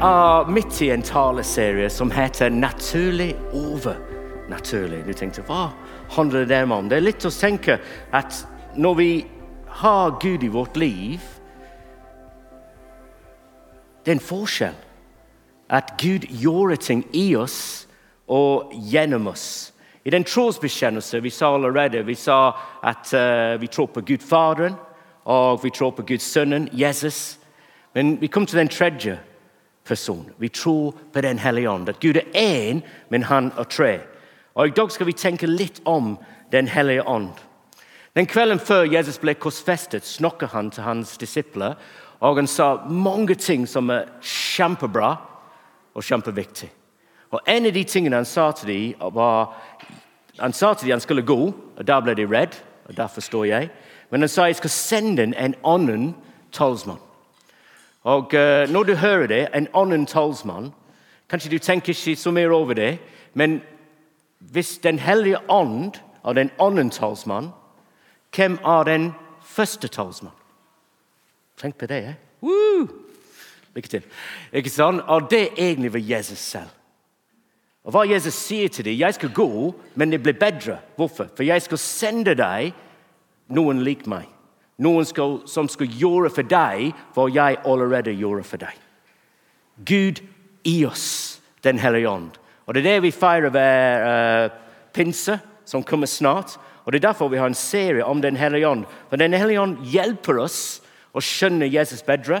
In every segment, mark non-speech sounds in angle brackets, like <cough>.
er midt i en taleserie som heter 'Naturlig overnaturlig'. Du tenkte, Hva handler det om? Det er litt å tenke at når vi har Gud i vårt liv Det er en forskjell. At Gud gjorde ting i oss og gjennom oss. I den trosbekjennelse vi sa allerede, vi sa at uh, vi tror på Gud Faderen og vi tror på Guds Sønnen, Jesus. Men vi kom til den tredje person. Vi tror på Den hellige ånd. At Gud er én, men han er tre. Og I dag skal vi tenke litt om Den hellige ånd. Den kvelden før Jesus ble korsfestet, snakket han til hans disipler. Og han sa mange ting som er kjempebra og kjempeviktig. Og En av de tingene han sa til dem, var han sa til dem han skulle gå, og da ble de redd. og derfor står jeg. Men han sa jeg skal sende en annen talsmann. Og uh, Når du hører det, en annen talsmann Kanskje du tenker ikke så mye over det, men hvis Den hellige ånd er den annen talsmann, hvem er den første talsmann? Tenk på det. Eh? Woo! Lykke til. Ikke sant? Og det er egentlig var Jesus selv. Og Hva Jesus sier til dem, 'Jeg skal gå, men det blir bedre.' Hvorfor? For jeg skal sende deg noen lik meg. Noen skal, som skal gjøre for deg hva jeg allerede gjorde for deg. Gud i oss, Den hellige ånd. Og Det er det vi feirer ved uh, pinse, som kommer snart. Og Det er derfor vi har en serie om Den hellige ånd. For Den hellige ånd hjelper oss å skjønne Jesus bedre.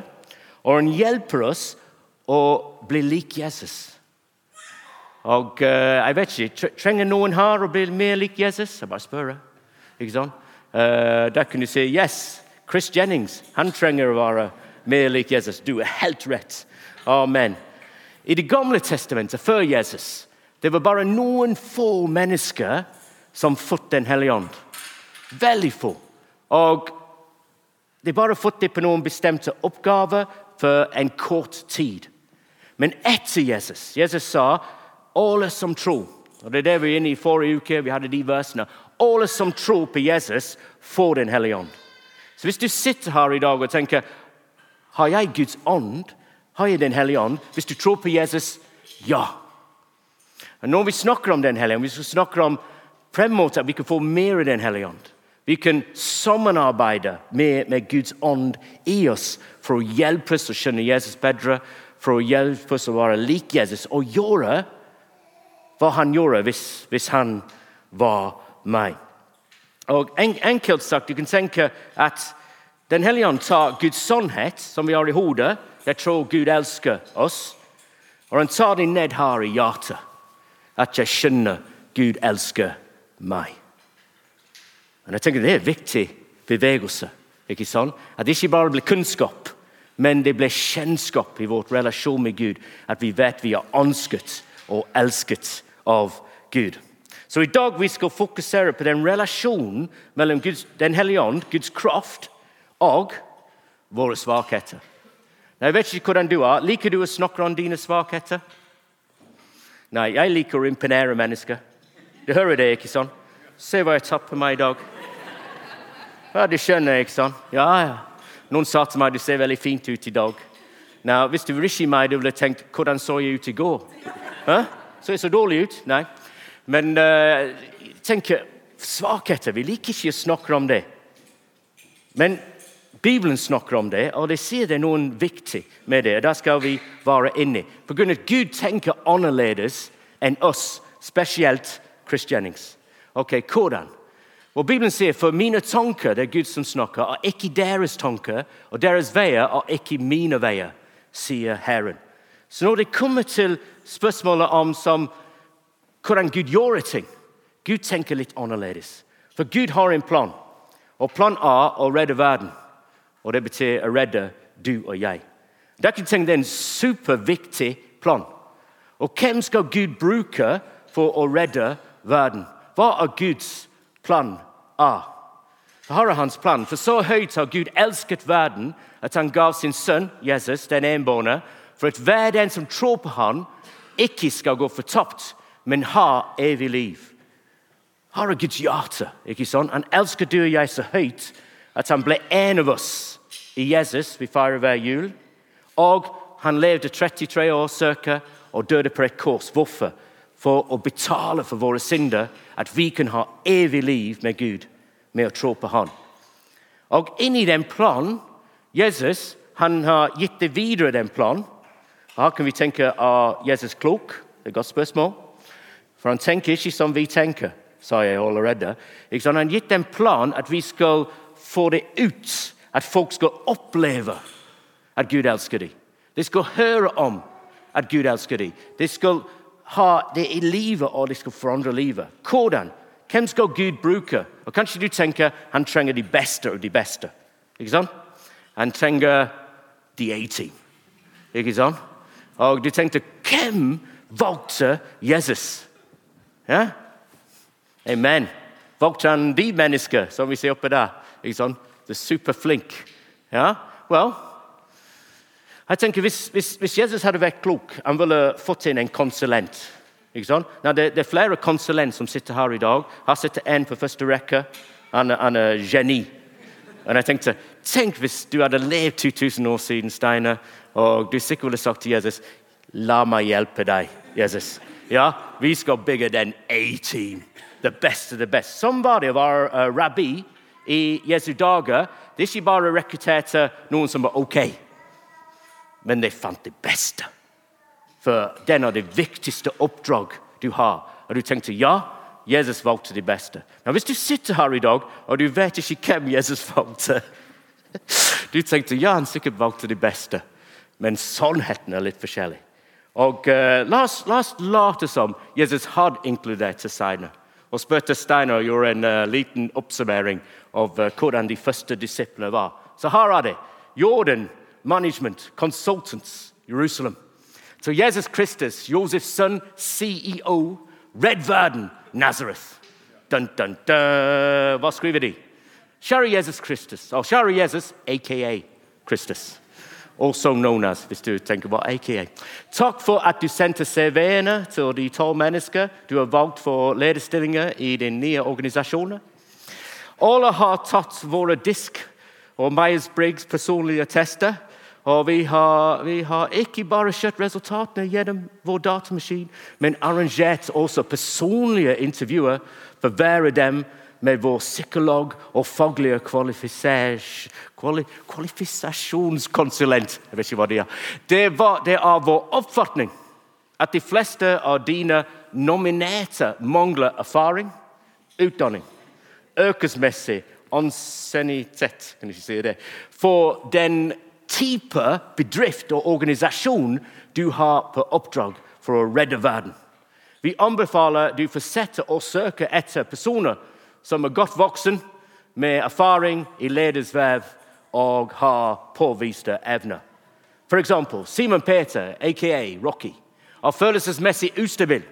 Og han hjelper oss å bli lik Jesus. Og uh, jeg vet ikke, Trenger noen her å bli mer lik Jesus? Jeg bare spør. Ikke sant? Uh, da kan du si yes, Chris Jennings han trenger å være mer lik Jesus. Du er helt rett. Amen. I Det gamle testamentet, før Jesus, det var bare noen få mennesker som fått Den hellige ånd. Veldig få. Og de bare fått det på noen bestemte oppgaver for en kort tid. Men etter Jesus Jesus sa alle som tror og Det er det vi er inne i forrige uke. vi hadde de versene. Alle som tror på Jesus, får Den hellige ånd. Så hvis du sitter her i dag og tenker har jeg Guds ånd, har jeg Den hellige ånd Hvis du tror på Jesus ja. Og når vi snakker om Den hellige ånd, vi snakker om fremover at vi kan få mer av Den hellige ånd. Vi kan sammenarbeide med, med, Guds ånd i oss for å hjelpe oss å skjønne Jesus bedre, for å hjelpe oss å være lik Jesus og gjøre hva han gjorde hvis, hvis han var meg. Og en, Enkelt sagt, du kan tenke at Den hellige ånd tar Guds sannhet, som vi har i hodet Jeg tror Gud elsker oss. Og han tar det ned her i hjertet. At jeg skjønner Gud elsker meg. Men jeg tenker Det er en viktig bevegelse. ikke sant? At det ikke bare blir kunnskap, men det blir kjennskap i vårt relasjon med Gud. At vi vet vi er ønsket og elsket av Gud. Så i dag vi skal fokusere på den relasjonen mellom Guds, Den hellige ånd, Guds kraft, og våre svakheter. Jeg vet ikke hvordan du er. Liker du å snakke om dine svakheter? Nei, jeg liker å imponere mennesker. Du hører det, ikke sant? Se hva jeg tapper meg i dag. Ja, Du skjønner, ikke sant? Ja, ja. Noen sa til meg du ser veldig fint ut i dag. Nå, Hvis du var ikke meg, du ville tenkt hvordan så jeg ut i går? Hæ? Så jeg så dårlig ut? Nei. Men uh, tenk, svakheter Vi liker ikke å snakke om det. Men Bibelen snakker om det, og det sier det er noe viktig med det. og Da skal vi være inni. På grunn av at Gud tenker annerledes enn oss, spesielt Christianings. Ok, Hvordan? Og Bibelen sier for mine tanker det er Gud som snakker, er ikke deres tanker, og deres veier er ikke mine veier, sier Herren. Så når det kommer til spørsmålet om som, hvordan Gud gjør ting Gud tenker litt annerledes. For Gud har en plan, og plan A er å redde verden. Og det betyr å redde du og jeg. Dette det er en superviktig plan. Og hvem skal Gud bruke for å redde verden? Hva er Guds plan A? Her er hans plan. For så høyt har Gud elsket verden at han gav sin sønn Jesus, den enbårne, for at hver den som tror på ham, ikke skal gå fortapt, men ha evig liv. Har er Guds hjerte. ikke sånn? Han elsker du og jeg så høyt at han ble en av oss i Jesus. Vi feirer hver jul. Og han levde 33 år cirka og døde på et kors. Hvorfor? For å betale for våre synder, at vi kan ha evig liv med Gud med å tro på Han. Og inni den planen Jesus han har gitt det videre, den planen. Her kan vi tenke er Jesus klok? Det er et godt spørsmål. For han tenker ikke som vi tenker, sa jeg allerede. Han har gitt en plan at vi skal få det ut. At folk skal oppleve at Gud elsker dem. De skal høre om at Gud elsker dem. De skal ha det i livet, og de skal forandre livet. Hvordan? Hvem skal Gud bruke? Og Kanskje du tenker han trenger de beste av de beste. Ikke sant? Han trenger de 80. Ikke sant? Og du tenkte hvem valgte Jesus? Ja? Amen. Valgte de mennesker som vi ser oppe der? Ikke sånn? Er superflink. Ja? Well, jeg tenker hvis, hvis, hvis, Jesus hadde vært klok, han ville fått inn en konsulent. Ikke Nå, det, det, er flere konsulenter som sitter her i dag. Her sitter en på første rekke. Han, han er geni. Og jeg tenkte, Tenk hvis du hadde levd 2000 år siden, Steiner, og du sikkert ville sagt til Jesus La meg hjelpe deg, Jesus. Ja, Vi skal bygge den A-team. Det beste, det beste. Sånn var det å være rabbi i Jesu dager. Det er ikke bare rekrutterte noen som var OK, men de fant det beste. For den er det viktigste oppdrag du har. Og du tenkte ja, Jesus valgte det beste. Men hvis du sitter her i dag og du vet ikke hvem Jesus valgte <laughs> Du tenkte ja, han sikkert valgte det beste, men sannheten er litt forskjellig. Og uh, la, oss, la, oss, late som Jesus hadde inkludert Steiner. Og spurte Steiner gjorde en uh, liten oppsummering av uh, hvordan de første disiplene var. Så her er det. Jordan Management Consultants, Jerusalem. Så Jesus Kristus, Josefs sønn, CEO, Red Verden, Nazareth. Dun, dun, dun. Hva skriver de? Kjære Jesus Kristus. Og kjære Jesus, aka Kristus. Also known as, hvis du tenker på aka. Takk for at du sendte CV-ene til de tolv mennesker du har valgt for lederstillinger i din nye organisasjon. Alle har tatt våre disk og Myers-Briggs personlige tester. Og vi har, vi har, ikke bare sett resultatene gjennom vår datamaskin, men arrangert også personlige intervjuer for hver av dem med vår psykolog og faglige kvali, kvalifikasjonskonsulent. Jeg vet ikke hva Det er. Det, var, det er vår oppfatning at de fleste av dine nominerte mangler erfaring, utdanning, yrkesmessig ansiennitet kan ikke si det, for den type bedrift og organisasjon du har på oppdrag for å redde verden. Vi anbefaler du fortsetter å søke etter personer som er godt voksen, med erfaring i ledersverv og har påviste evner. F.eks. Simon Peter, aka Rocky, er følelsesmessig ustabil.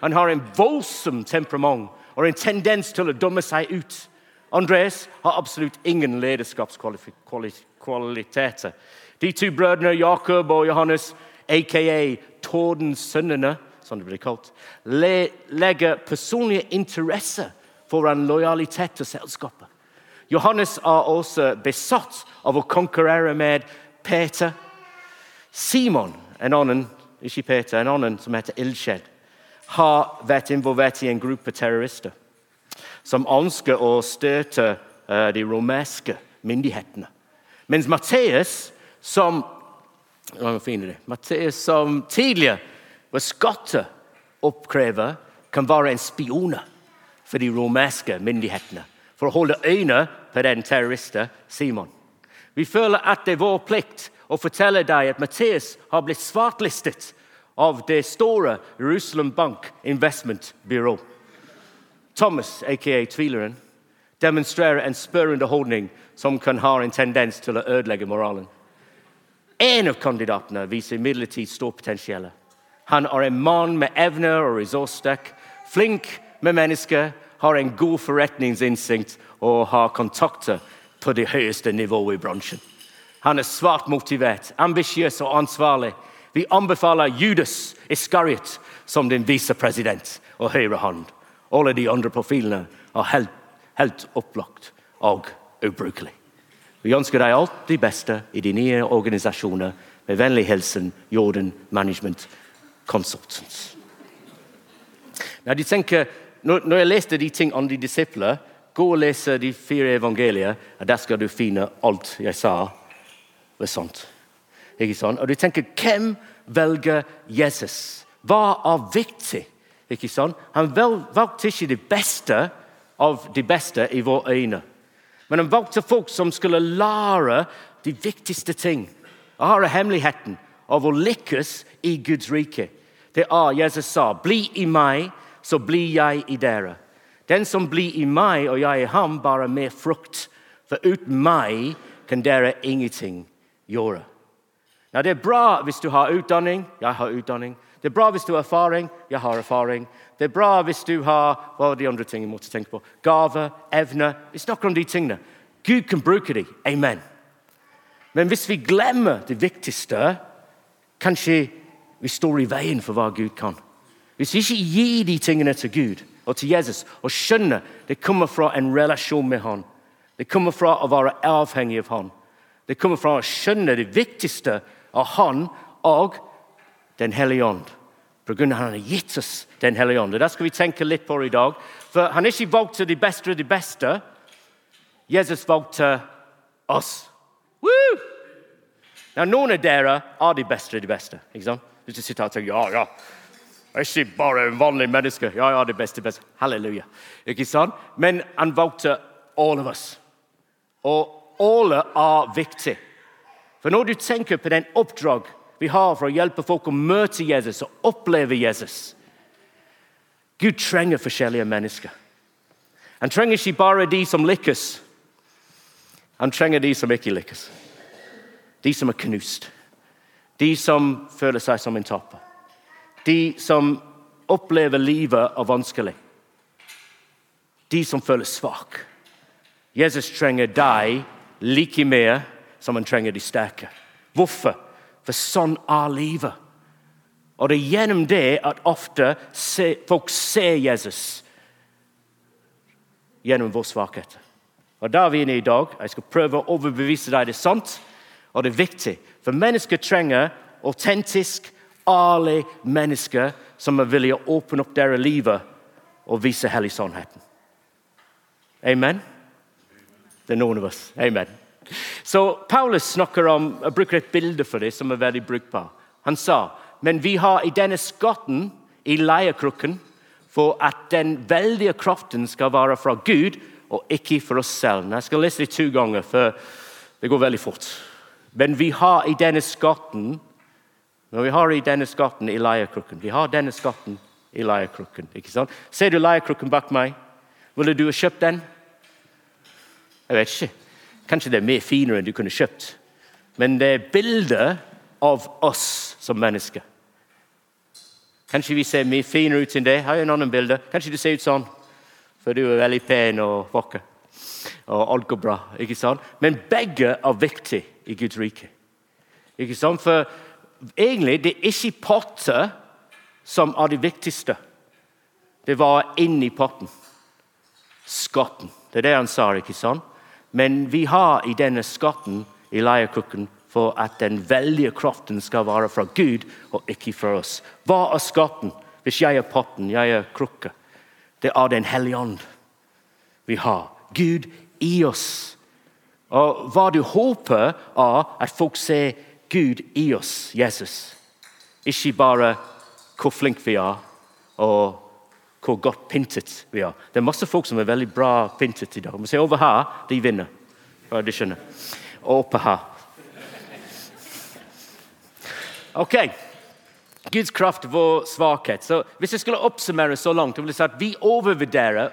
Han har en voldsom temperament og en tendens til å dumme seg ut. Andreas har absolutt ingen lederskapskvaliteter. De to brødrene Jakob og Johannes, aka Tordensønnene, som det blir kalt, legger personlige interesser foran lojalitet til selskapet. Johannes er også besatt av å konkurrere med Peter. Simon, en annen, ikke Peter, en annen som heter Ildsjed, har vært involvert i en gruppe terrorister som ønsker å støte uh, de romerske myndighetene. Mens Matteus, som, som tidligere var skatteoppkrever, kan være en spione for de romerske myndighetene for å holde øyne på den terroristen Simon. Vi føler at det er vår plikt å fortelle deg at Matteus har blitt svartlistet av det store Jerusalem Bank Investment Bureau. Thomas, aka tvileren, demonstrerer en spørrende holdning som kan ha en tendens til å ødelegge moralen. En av kandidatene viser imidlertid stort potensial. Han er en mann med evner og ressurssterk, flink med mennesker, har en god forretningsinstinkt og har kontakter på det høyeste nivået i bransjen. Han er svært motivert, ambisiøs og ansvarlig. Vi anbefaler Judas Iskariot som din visepresident og høyre hånd. Alle de andre profilene er helt, helt opplagt og ubrukelige. Vi ønsker deg alt det beste i de nye organisasjoner Med vennlig hilsen Jordan Management Consultants. Når, de tenker, når jeg leste de ting om de disipler, gå og lese de fire evangelier, og der skal du finne alt jeg sa. var sant. Ikke sant? Og du tenker, hvem velger Jesus? Hva er viktig? Ikke sant? Han valgte ikke det beste av de beste i våre øyne. Men han valgte folk som skulle lære de viktigste ting. Og her er hemmeligheten av å lykkes i Guds rike. Det er Jesus sa, 'Bli i meg, så blir jeg i dere'. Den som blir i meg og jeg i ham, bare mer frukt. For uten meg kan dere ingenting gjøre. Now, det er bra hvis du har utdanning. Jeg har utdanning. Det er bra hvis du har erfaring. Jeg har erfaring. Det er bra hvis du har hva er de andre tingene måtte tenke på? Gaver, evner. Vi snakker om de tingene. Gud kan bruke dem. Amen. Men hvis vi glemmer det viktigste, kanskje vi står i veien for hva Gud kan. Hvis vi ikke gir de tingene til Gud og til Jesus og skjønner det kommer fra en relasjon med Han, det kommer fra å være avhengig av Han, det kommer fra å skjønne det viktigste av Han og Den hellige ånd. Grunn av Han har gitt oss Den hellige ånd. Det skal vi tenke litt på i dag. For Han ikke valgte de beste av de beste. Jesus valgte oss. Woo! Now, noen av dere er de beste av de beste. ikke sant? Hvis du sitter og tenker ja, ja, jeg er ikke bare en vanlig menneske. Ja, ja, det beste, beste. Halleluja. Ikke sant? Men han valgte alle oss. Og alle er viktig. For når du tenker på den oppdrag vi har for å hjelpe folk å møte Jesus og oppleve Jesus Gud trenger forskjellige mennesker. Han trenger ikke bare de som lykkes. Han trenger de som ikke lykkes. De som er knust. De som føler seg som en taper. De som opplever livet er vanskelig. De som føler svak. Jesus trenger deg like mye som han trenger de sterke. Hvorfor? For sånn er livet. Og det er gjennom det at ofte folk ser Jesus gjennom vår svakhet. Og Der er vi inne i dag. Jeg skal prøve å overbevise deg det er sant, og det er viktig. For mennesker trenger autentisk, ærlige mennesker som er villige å åpne opp deres liv og vise hellig sannheten. Amen? Det er noen av oss. Amen. Så Paulus snakker om, bruker et bilde for det som er veldig brukbar. Han sa men vi har i denne skatten i leiekrukken for at den veldige kraften skal være fra Gud og ikke for oss selv. Jeg skal lese det to ganger, for det går veldig fort. Men vi har i denne skatten men vi har i denne skatten i leiekrukken. Vi har denne skatten i leiekrukken. ikke sant? Ser du leiekrukken bak meg? Ville du ha kjøpt den? Jeg vet ikke. Kanskje det er mer finere enn du kunne kjøpt. Men det er bilder av oss som mennesker. Kanskje vi ser mye finere ut enn det. Har jeg en annen bilde? Kanskje du ser ut sånn, for du er veldig pen og vakker. Og alt går bra. ikke sant? Men begge er viktige i Guds rike. Ikke sant? For egentlig det er ikke potter som er det viktigste. Det var inni potten. Skatten. Det er det han sa. ikke sant? Men vi har i denne skatten i leirkrukken for at den veldige kraften skal være fra Gud og ikke fra oss. Hva er skatten? Hvis jeg er potten, jeg er krukka. Det er Den hellige ånd vi har. Gud i oss. Og Hva du håper, er at folk ser Gud i oss, Jesus. Ikke bare hvor flinke vi er, og hvor godt pyntet vi er. Det er masse folk som er veldig bra pyntet i dag. Men se over her, de vinner. Bare de skjønner. Og oppe her. Ok. Guds kraft, vår svakhet. Så Hvis jeg skulle oppsummere så langt, vil jeg si at vi overvurderer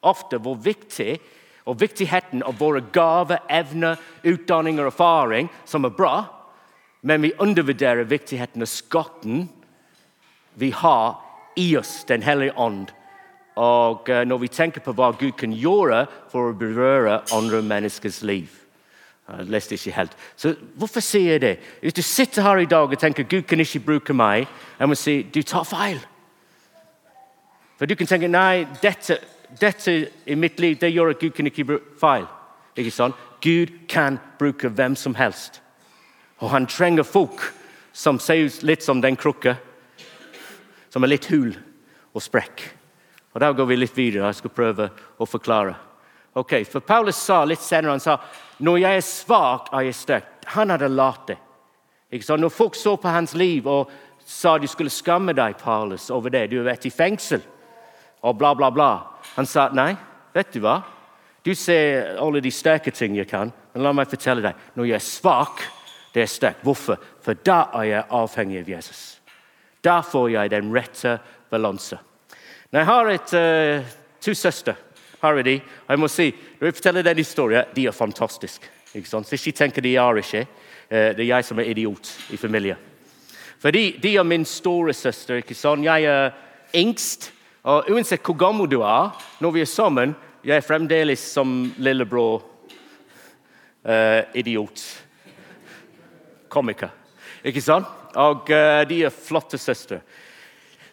ofte hvor viktig og viktigheten av våre gaver, evner, utdanning og erfaring, som er bra, men vi undervurderer viktigheten av skatten vi har i oss, Den hellige ånd. Og eh, når vi tenker på hva Gud kan gjøre for å berøre andre menneskers liv Jeg leste ikke helt. Så hvorfor sier jeg det? Hvis du sitter her i dag og tenker Gud kan ikke bruke meg, jeg må si du tar feil. For du kan tenke nei, dette, dette i mitt liv det gjør at Gud kan ikke bruke feil. Ikke sånn? Gud kan bruke hvem som helst. Og han trenger folk som ser litt som den krukka, som er litt hul og sprekk. Og Da går vi litt videre. Jeg skal prøve å forklare. Ok, For Paulus sa litt senere han sa, når jeg er svak, er jeg sterk. Han hadde lært det. Ikke så? Når folk så på hans liv og sa de skulle skamme deg, Paulus, over det, du har vært i fengsel, og bla, bla, bla Han sa nei, vet du hva? Du ser alle de sterke ting jeg kan, men la meg fortelle deg. Når jeg er svak, det er sterkt. Hvorfor? For da er jeg avhengig av Jesus. Da får jeg den rette balanse. Når jeg har et, uh, to søstre, har jeg de, jeg må si, når jeg forteller den historien, de er fantastiske. Hvis de tenker de er ikke, uh, det er jeg som er idiot i familien. For de, de er min store søster. ikke sant? Jeg er yngst. Og uansett hvor gammel du er, når vi er sammen, jeg er fremdeles som lillebror uh, idiot komiker. Ikke sant? Og uh, de er flotte søstre.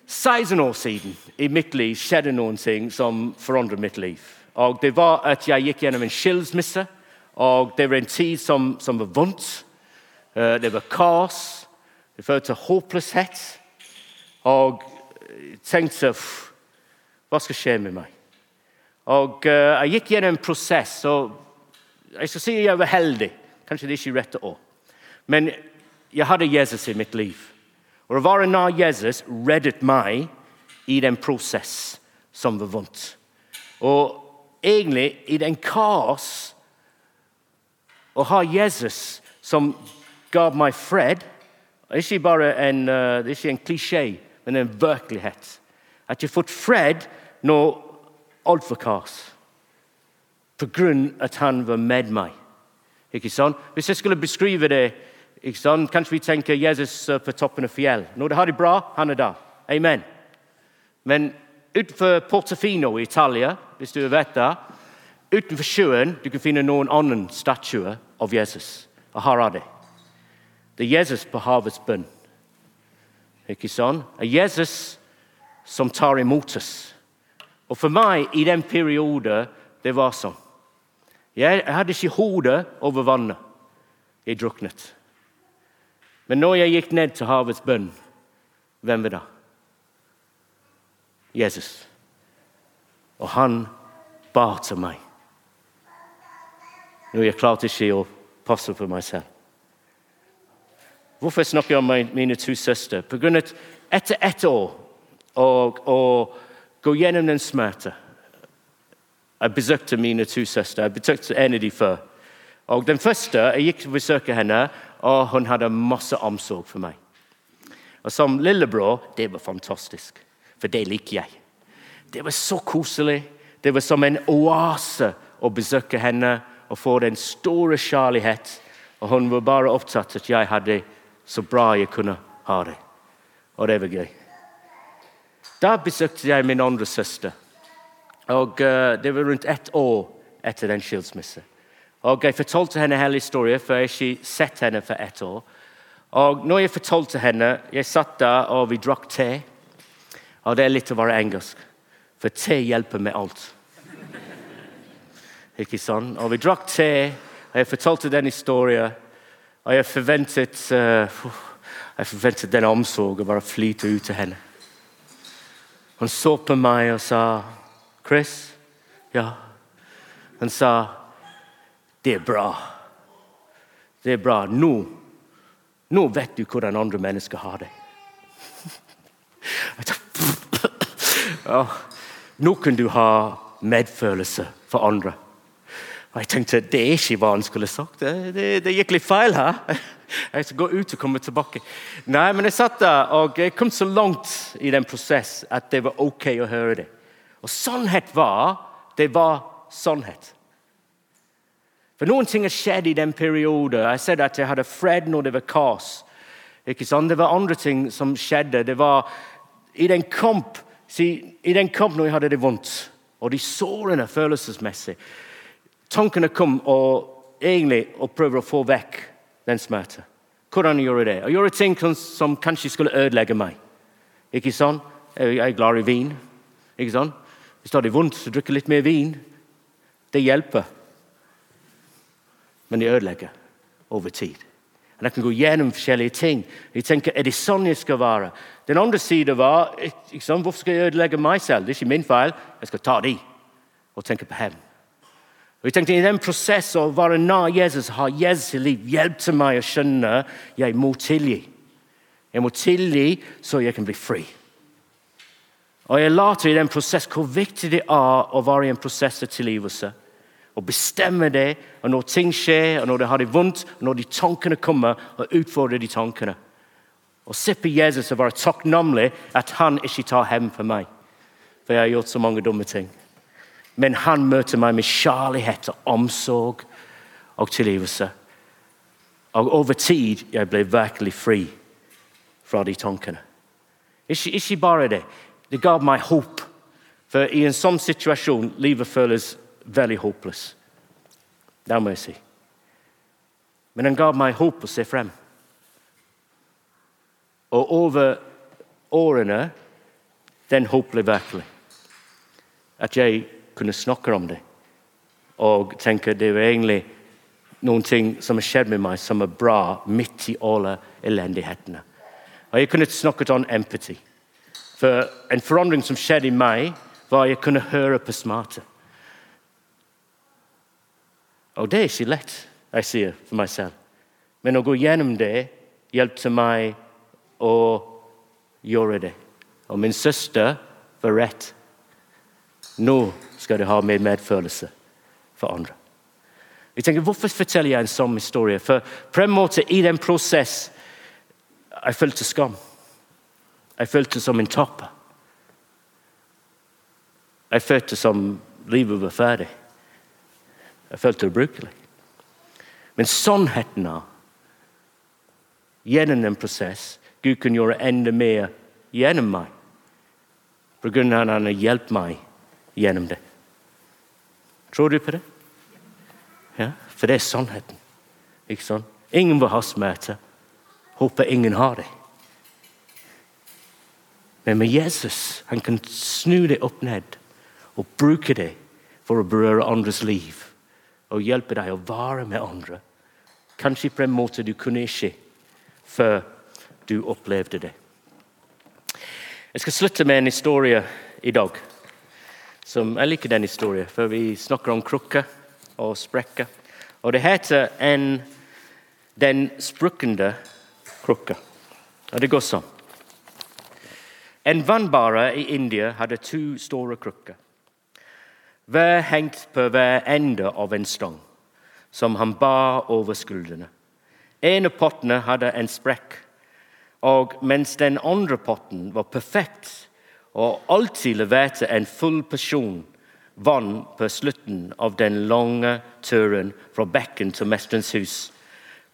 16 år siden i mitt liv skjedde noen ting som forandret mitt liv. Og Det var at jeg gikk gjennom en skilsmisse. og Det var en tid som, som var vondt. Uh, det var kaos. Det førte til håpløshet. Og jeg tenkte Hva skal skje med meg? Og uh, Jeg gikk gjennom en prosess. og Jeg skal si jeg var heldig. Kanskje det ikke er rette år. Men jeg hadde Jesus i mitt liv. Og å være nær Jesus reddet meg i den prosess som var vondt. Og egentlig i den kaos Å ha Jesus som ga meg fred er ikke bare en, uh, det ikke en klisjé, men en virkelighet. At jeg fått fred når alt var kaos. På grunn av at han var med meg. Ikke sant? Hvis jeg skulle beskrive det ikke sant? Kanskje vi tenker Jesus på toppen av fjell. Når det har det bra, han er der. Amen. Men utenfor Portofino i Italia, hvis du vet det, utenfor sjøen du kan finne noen annen statuer av Jesus. Og her er det. Det er Jesus på havets bunn. Ikke sant? Det er Jesus som tar imot oss. Og for meg i den perioden det var sånn. Jeg hadde ikke hodet over vannet. Jeg druknet. Men når jeg gikk ned til havets bønn, hvem var det? Jesus. Og han ba til meg. Nå jeg klarte ikke å passe på meg selv. Hvorfor snakker jeg om mine to søstre? På grunn av etter ett år å gå gjennom den smerte Jeg besøkte mine to søstre. Jeg besøkte en av dem før. Og Den første jeg gikk til å besøke henne, og hun hadde masse omsorg for meg. Og Som lillebror det var fantastisk, for det liker jeg. Det var så koselig. Det var som en oase å besøke henne og få den store kjærlighet. Og hun var bare opptatt at jeg hadde så bra jeg kunne ha det. Og det var gøy. Da besøkte jeg min andre søster. Og uh, Det var rundt ett år etter den skilsmissen. Og Jeg fortalte henne hele historien, for jeg har ikke sett henne for ett år. Og når jeg fortalte henne Jeg satt der og vi drakk te. Og det er litt å være engelsk, for te hjelper med alt. Ikke sånn? Og vi drakk te, og jeg fortalte den historien. Og jeg forventet, uh, jeg forventet den omsorgen bare flyte ut til henne. Hun så på meg og sa, 'Chris?' Ja. Hun sa, det er bra. Det er bra. Nå, nå vet du hvordan andre mennesker har det. Ja, nå kan du ha medfølelse for andre. Og Jeg tenkte det er ikke hva han skulle sagt. Det, det, det, gikk litt feil her. Jeg skal gå ut og komme tilbake. Nei, men jeg satt der og jeg kom så langt i den prosess at det var ok å høre det. Og sannhet var det var sannhet. For noen ting har skjedd i den perioden. Jeg sa at jeg hadde fred når det var kaos. Ikke sant? Det var andre ting som skjedde. Det var i den kamp, i den kamp når jeg hadde det vondt, og de sårene følelsesmessig Tankene kom og egentlig og prøver å få vekk den smerten. Hvordan gjøre det? Å gjøre ting som kanskje skulle ødelegge meg. Ikke sant? Jeg er glad i vin. Ikke sant? Hvis det er vondt, så drikker litt mer vin. Det hjelper men de ødelegger over tid. Og Jeg kan gå gjennom forskjellige ting. Jeg tenker, Er det sånn jeg skal være? Den andre siden var liksom, Hvorfor skal jeg ødelegge meg selv? Det er ikke min feil. Jeg skal ta de og tenke på hevn. Og jeg tenkte I den prosessen å være nær Jesus, har Jesus i liv, hjulpet meg å skjønne jeg må tilgi. Jeg må tilgi så jeg kan bli fri. Og Jeg lærte i den prosessen hvor viktig det er å være i en prosess av tilgivelse. Å bestemme det, og når ting skjer, og når de har det vondt, og når de tankene kommer, og utfordre de tankene. Og se på Jesus og være takknemlig at han ikke tar hevn for meg. For jeg har gjort så mange dumme ting. Men han møter meg med kjærlighet og omsorg og tilgivelse. Og over tid jeg ble virkelig fri fra de tankene. Ikke, ikke bare det. Det ga meg håp. For i en sånn situasjon livet føles veldig håpløst. Det må jeg si. Men den ga meg håp å se frem. Og over årene den håp ble virkelig. At jeg kunne snakke om det og tenke det er egentlig noen ting som har skjedd med meg, som er bra midt i alle elendighetene. Og Jeg kunne snakket om empati. For en forandring som skjedde i meg, var at jeg kunne høre på smerte. Og det er ikke lett, jeg sier for meg selv. Men å gå gjennom det hjelpte meg å gjøre det. Og min søster var rett. Nå skal du ha mer medfølelse for andre. Jeg tenker, Hvorfor forteller jeg en sånn historie? For på en måte i den prosess jeg følte skam. Jeg følte som en taper. Jeg følte som livet var ferdig. Jeg følte ubrukelig. Men sannheten gjennom en prosess Gud kan gjøre enda mer gjennom meg. På grunn av at han har hjulpet meg gjennom det. Tror du på det? Ja, For det er sannheten. Ikke sant? Ingen vil ha smerte. Håper ingen har det. Men med Jesus han kan snu det opp ned og bruke det for å berøre andres liv og hjelpe deg å være med andre. Kanskje på en måte du kunne ikke før du opplevde det. Jeg skal slutte med en historie i dag. Som, jeg liker den historien, for vi snakker om krukker og sprekker. Og det heter en, 'Den sprukkende krukka'. Og det går sånn. En vannbare i India hadde to store krukker. Hver hengt på hver ende av en stang, som han bar over skuldrene. En av pottene hadde en sprekk, og mens den andre potten var perfekt og alltid leverte en full porsjon vann på slutten av den lange turen fra bekken til mesterens hus,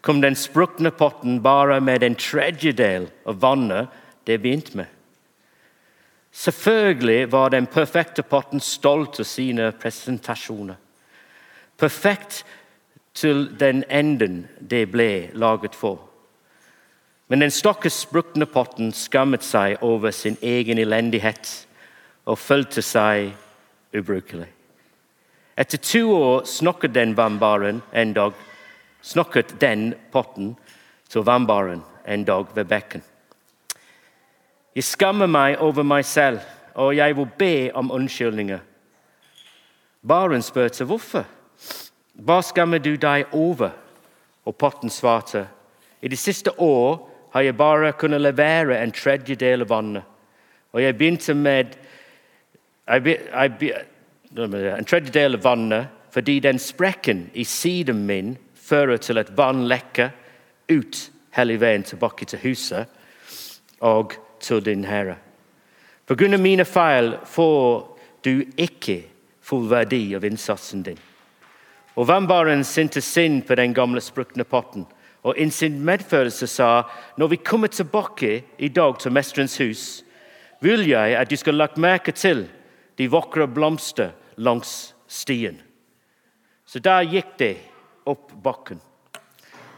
kom den sprukne potten bare med en tredjedel av vannet det begynte med. Selvfølgelig var den perfekte potten stolt av sine presentasjoner. Perfekt til den enden det ble laget for. Men den stakkars potten skammet seg over sin egen elendighet og følte seg ubrukelig. Etter to år snakket den vannbaren en dag snakket den potten til vannbaren en dag ved bekken. Jeg skammer meg over meg selv, og jeg vil be om unnskyldninger. Baren spurte hvorfor. Hva skammer du deg over? Og potten svarte. I de siste år har jeg bare kunnet levere en tredjedel av vannet. Og jeg begynte med jeg, jeg, en tredjedel av vannet fordi den sprekken i siden min fører til at vann lekker ut hele veien tilbake til huset og til din Herre. På grunn av mine feil får du ikke full verdi av innsatsen din. Og vannbaren sendte synd på den gamle sprukne potten og i sin medfølelse sa når vi kommer tilbake i dag til Mesterens hus, vil jeg at du skal lagt merke til de vakre blomster langs stien. Så der gikk de opp bakken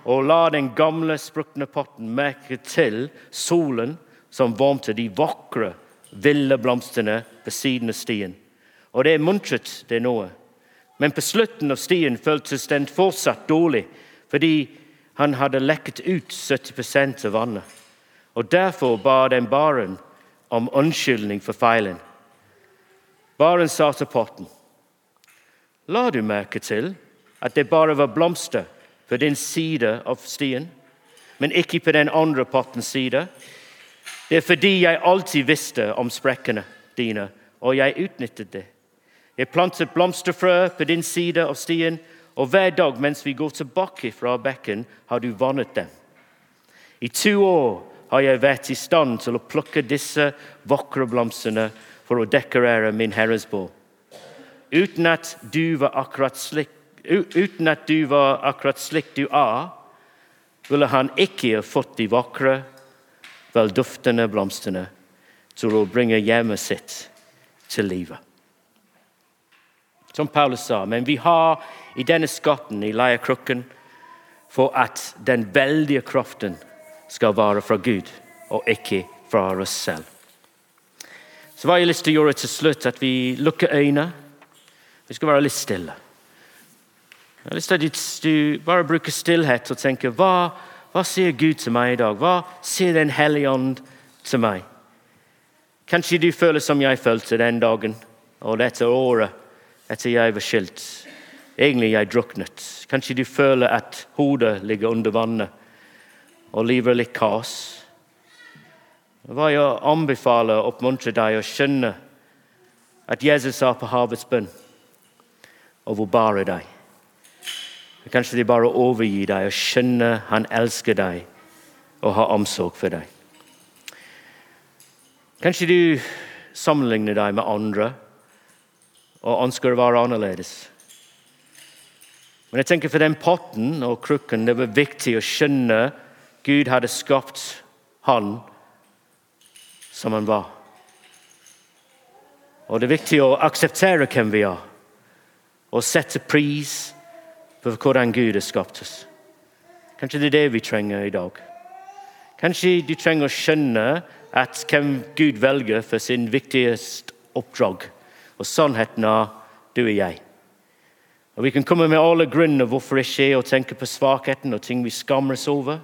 og la den gamle, sprukne potten merke til solen som varmte de vakre, ville blomstene ved siden av stien. Og det muntret det noe. Men på slutten av stien føltes den fortsatt dårlig, fordi Han hadde lekket ut 70% av vannet. Og Derfor ba den baren om unnskyldning for feilen. Baren sa til potten, La du merke til at det bare var blomster på din side av stien, men ikke på den andre pottens side? Det er fordi jeg alltid visste om sprekkene dine, og jeg utnyttet det. Jeg plantet blomsterfrø på din side av stien, og hver dag mens vi går tilbake fra bekken, har du vannet dem. I to år har jeg vært i stand til å plukke disse vakre blomstene for å dekorere min Herres bål. Uten at du var akkurat slik, uten at du, var akkurat slik du er, ville han ikke fått de vakre, velduftende blomstene til å bringe hjemmet sitt til livet. Som Paulus sa, men vi har i denne skatten i leirkrukken for at den veldige kraften skal være fra Gud og ikke fra oss selv. Så hva har jeg lyst til å gjøre til slutt? At vi lukker øynene. Vi skal være litt stille. Jeg har lyst til at du bare bruker stillhet og tenker hva, hva sier Gud til meg i dag? Hva sier Den hellige ånd til meg? Kanskje du føler som jeg følte den dagen og dette året etter jeg var skilt. Egentlig jeg druknet. Kanskje du føler at hodet ligger under vannet og livet er litt kaos. Hva jeg anbefaler og oppmuntrer deg å skjønne at Jesus sa på havets bunn og hvor bare deg. Kanskje de bare overgir deg og skjønner han elsker deg og har omsorg for deg. Kanskje du sammenligner deg med andre og ønsker å være annerledes. Men jeg tenker for den potten og krukken det var viktig å skjønne Gud hadde skapt han som han var. Og det er viktig å akseptere hvem vi er, og sette pris på hvordan Gud har skapt oss. Kanskje det er det vi trenger i dag. Kanskje du trenger å skjønne at hvem Gud velger for sin viktigste oppdrag og sannheten er du og jeg. Og Vi kan komme med alle grunner hvorfor det skjer, og tenke på svakheten og ting vi skammer oss over,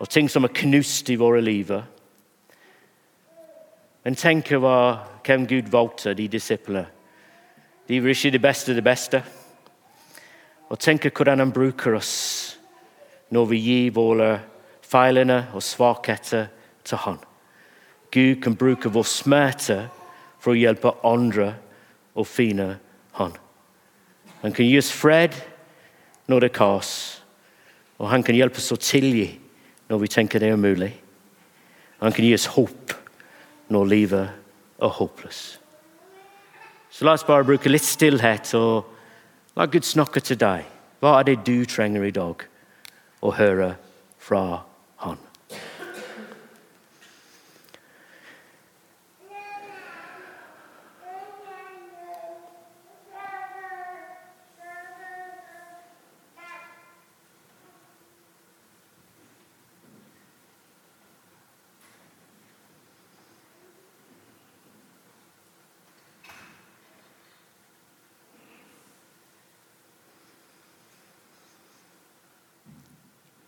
og ting som er knust i våre liv. Men tenk hva, hvem Gud valgte, de disiplene. De var ikke det beste det beste. Og tenke hvordan han bruker oss når vi gir våre feilene og svakheter til Han. Gud kan bruke vår smerte for å hjelpe andre å finne Han. Han kan gi oss fred når det er kaos, og han kan hjelpe oss å tilgi når vi tenker det er umulig. Han kan gi oss håp når livet er håpløst. Så la oss bare bruke litt stillhet og la Gud snakke til deg. Hva er det du trenger i dag å høre fra Han?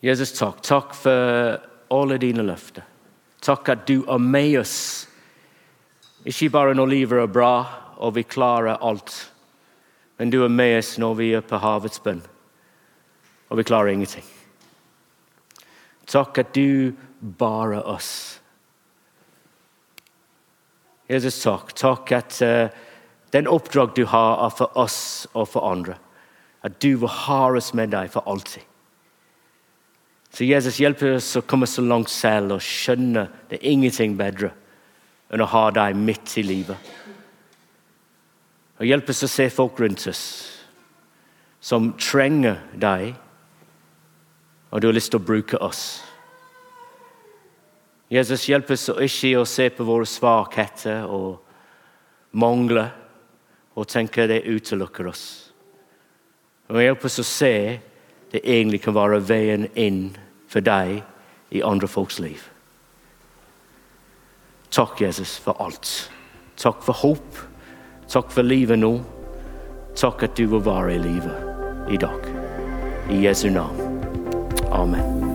Jesus, takk. Takk for alle dine løfter. Takk at du er med oss. Ikke bare når livet er bra og vi klarer alt, men du er med oss når vi er på havets bunn og vi klarer ingenting. Takk at du bare oss. Jesus, takk. Takk at uh, den oppdrag du har, er for oss og for andre. At du vil ha oss med deg for alltid. Så Jesus hjelper oss å komme så langt selv og skjønne det er ingenting bedre enn å ha deg midt i livet. Og hjelp oss å se folk rundt oss som trenger deg, og du har lyst til å bruke oss. Jesus, hjelp oss ikke å se på våre svakheter og mangler og tenke det utelukker oss. Og hjelp oss å se det egentlig kan være veien inn for deg i andre folks liv. Takk, Jesus, for alt. Takk for håp. Takk for livet nå. Takk at du vil være i livet i dag. I Jesu navn. Amen.